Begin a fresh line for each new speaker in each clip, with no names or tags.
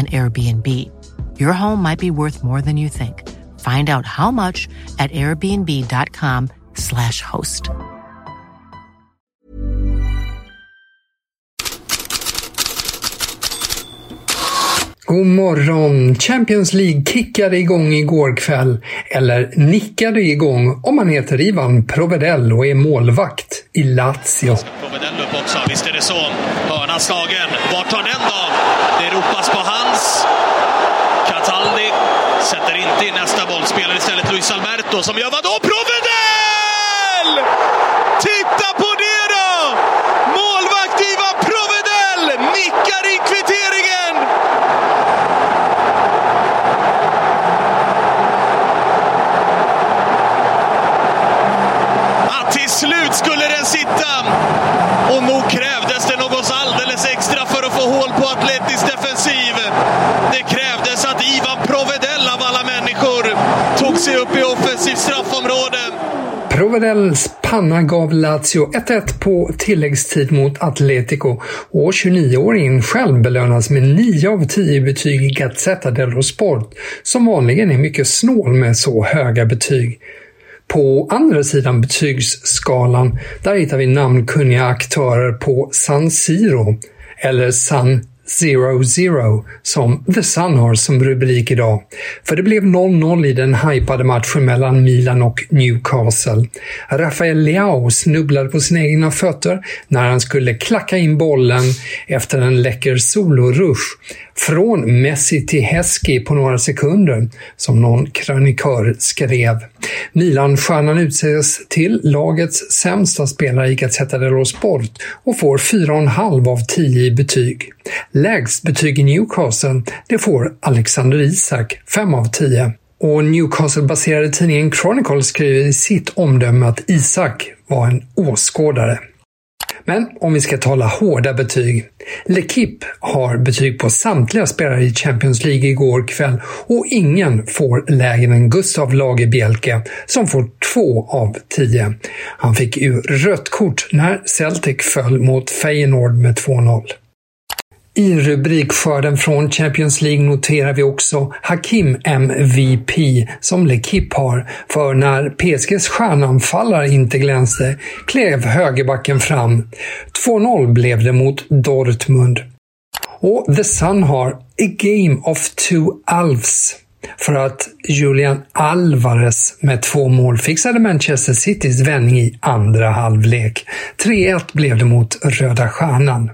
and Airbnb. Your home might be worth more than you think. Find out how much at airbnb.com/slash host.
God morgon! Champions League kickade igång igår kväll, eller nickade igång om man heter Ivan Provedel och är målvakt i Lazio.
Provedel upp också, visst är det så. Hörna slagen. Vart tar den då? Det ropas på hans. Cataldi sätter inte in nästa boll. Spelar istället Luis Alberto som gör vadå? Provedel! Titta på det då! Målvakt Ivan Provedel nickar in kvitteringen! Att till slut skulle det sitta! Och nog krävdes det något alldeles extra för att få hål på Atletis defensiv. Det krävdes att Ivan Provedel av alla människor tog sig upp i offensivt straffområde.
Provedels panna gav Lazio 1-1 på tilläggstid mot Atletico och 29-åringen själv belönas med 9 av 10 betyg i Gazzetta dello Sport, som vanligen är mycket snål med så höga betyg. På andra sidan betygsskalan, där hittar vi namnkunniga aktörer på San Siro, eller San Zero Zero, som The Sun har som rubrik idag. För det blev 0-0 i den hypade matchen mellan Milan och Newcastle. Rafael Leao snubblade på sina egna fötter när han skulle klacka in bollen efter en läcker solorush från Messi till Heski på några sekunder, som någon krönikör skrev. Milan-stjärnan utses till lagets sämsta spelare i Gazzetta dello Sport och får 4,5 av 10 i betyg. Lägst betyg i Newcastle, det får Alexander Isak, 5 av 10. Och Newcastle-baserade tidningen Chronicle skriver i sitt omdöme att Isak var en åskådare. Men om vi ska tala hårda betyg. L'Equipe har betyg på samtliga spelare i Champions League igår kväll och ingen får lägre än Gustav Lagerbielke som får 2 av 10. Han fick ju rött kort när Celtic föll mot Feyenoord med 2-0. I rubrikskörden från Champions League noterar vi också Hakim MVP som Lekip har, för när PSGs stjärnanfallare inte glänste klev högerbacken fram. 2-0 blev det mot Dortmund. Och The Sun har A Game of Two Alves för att Julian Alvarez med två mål fixade Manchester Citys vändning i andra halvlek. 3-1 blev det mot Röda Stjärnan.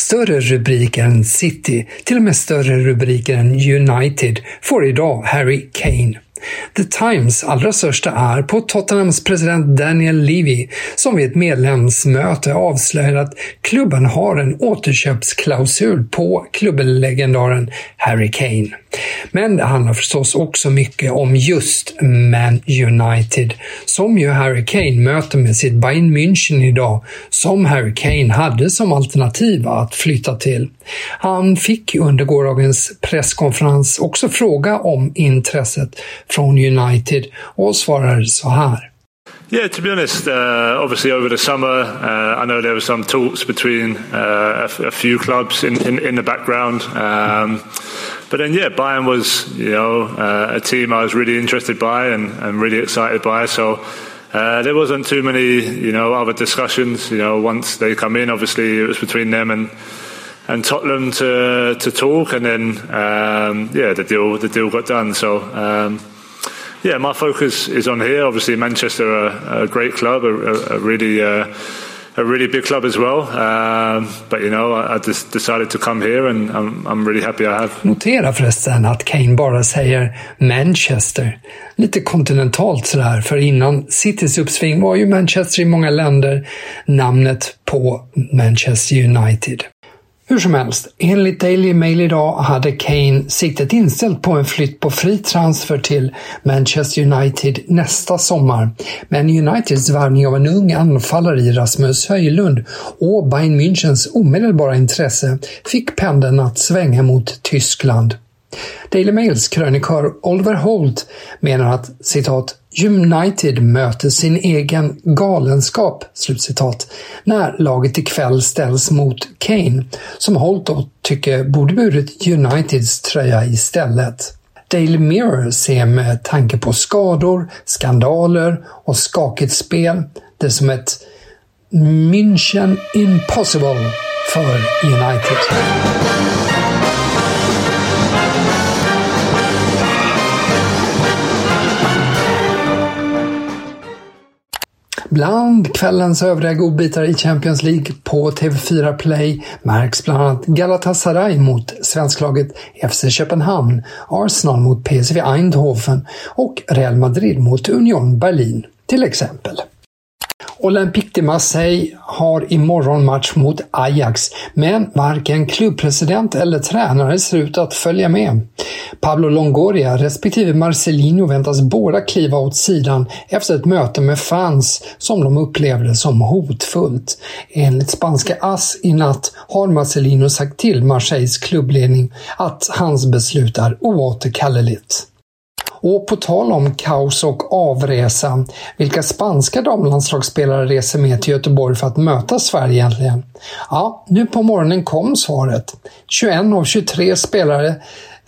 Större rubriker än City, till och med större rubriker än United, får idag Harry Kane. The Times allra största är på Tottenhams president Daniel Levy som vid ett medlemsmöte avslöjade att klubben har en återköpsklausul på klubblegendaren Harry Kane. Men det handlar förstås också mycket om just Man United, som ju Harry Kane möter med sitt Bayern München idag, som Harry Kane hade som alternativ att flytta till. Han fick under gårdagens presskonferens också fråga om intresset från United och svarade så här.
Yeah, to be honest, uh, obviously over the summer, uh, I know there were some talks between uh, a, few clubs in, in, in the background. Um, but then, yeah, Bayern was, you know, uh, a team I was really interested by and, and really excited by. So uh, there wasn't too many, you know, other discussions. You know, once they come in, obviously it was between them and and Tottenham to to talk, and then um, yeah, the deal the deal got done. So. Um, yeah, my focus is on here. Obviously, Manchester are a great club, a, a really uh, a really big club as well. Um, but you know, I, I just decided to come here and I'm, I'm really happy I have.
Notera förresten att Kane bara säger Manchester. Lite kontinentalt sådär, för innan Citys uppsving var ju Manchester i många länder namnet på Manchester United. Hur som helst, enligt Daily Mail idag hade Kane siktet inställt på en flytt på fri transfer till Manchester United nästa sommar. Men Uniteds värvning av en ung anfallare i Rasmus Höjlund och Bayern Münchens omedelbara intresse fick pendeln att svänga mot Tyskland. Daily Mails krönikör Oliver Holt menar att citat United möter sin egen galenskap, slutcitat, när laget ikväll ställs mot Kane, som Holt då tycker borde burit Uniteds tröja istället. Daily Mirror ser med tanke på skador, skandaler och skakigt spel det som ett München Impossible för United. Bland kvällens övriga godbitar i Champions League på TV4 Play märks bland annat Galatasaray mot svensklaget FC Köpenhamn, Arsenal mot PSV Eindhoven och Real Madrid mot Union Berlin, till exempel. Olympique de Marseille har imorgon match mot Ajax, men varken klubbpresident eller tränare ser ut att följa med. Pablo Longoria respektive Marcelino väntas båda kliva åt sidan efter ett möte med fans som de upplevde som hotfullt. Enligt spanska AS i natt har Marcelino sagt till Marseilles klubbledning att hans beslut är oåterkalleligt. Och på tal om kaos och avresa, vilka spanska damlandslagsspelare reser med till Göteborg för att möta Sverige egentligen? Ja, nu på morgonen kom svaret. 21 av 23 spelare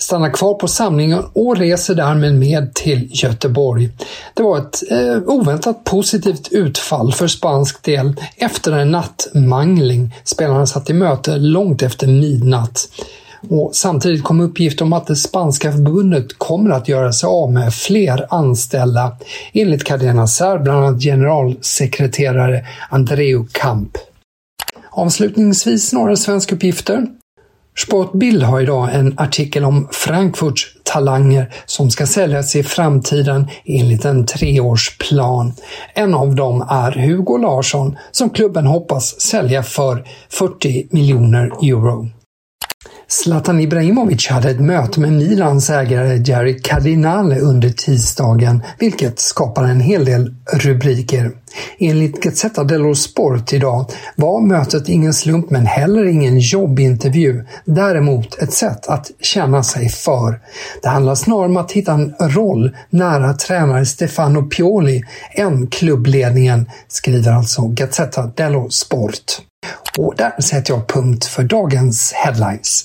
stannar kvar på samlingen och reser därmed med till Göteborg. Det var ett eh, oväntat positivt utfall för spansk del efter en nattmangling. Spelarna satt i möte långt efter midnatt. Och samtidigt kom uppgifter om att det spanska förbundet kommer att göra sig av med fler anställda, enligt Cadena Ser, bland annat generalsekreterare Andreu Camp. Avslutningsvis några svenska uppgifter. Sportbild har idag en artikel om Frankfurts talanger som ska säljas i framtiden enligt en treårsplan. En av dem är Hugo Larsson som klubben hoppas sälja för 40 miljoner euro. Zlatan Ibrahimovic hade ett möte med Milans ägare Jerry Cardinale under tisdagen, vilket skapar en hel del rubriker. Enligt Gazzetta dello Sport idag var mötet ingen slump men heller ingen jobbintervju, däremot ett sätt att känna sig för. Det handlar snarare om att hitta en roll nära tränare Stefano Pioli än klubbledningen, skriver alltså Gazzetta dello Sport. Och där sätter jag punkt för dagens headlines.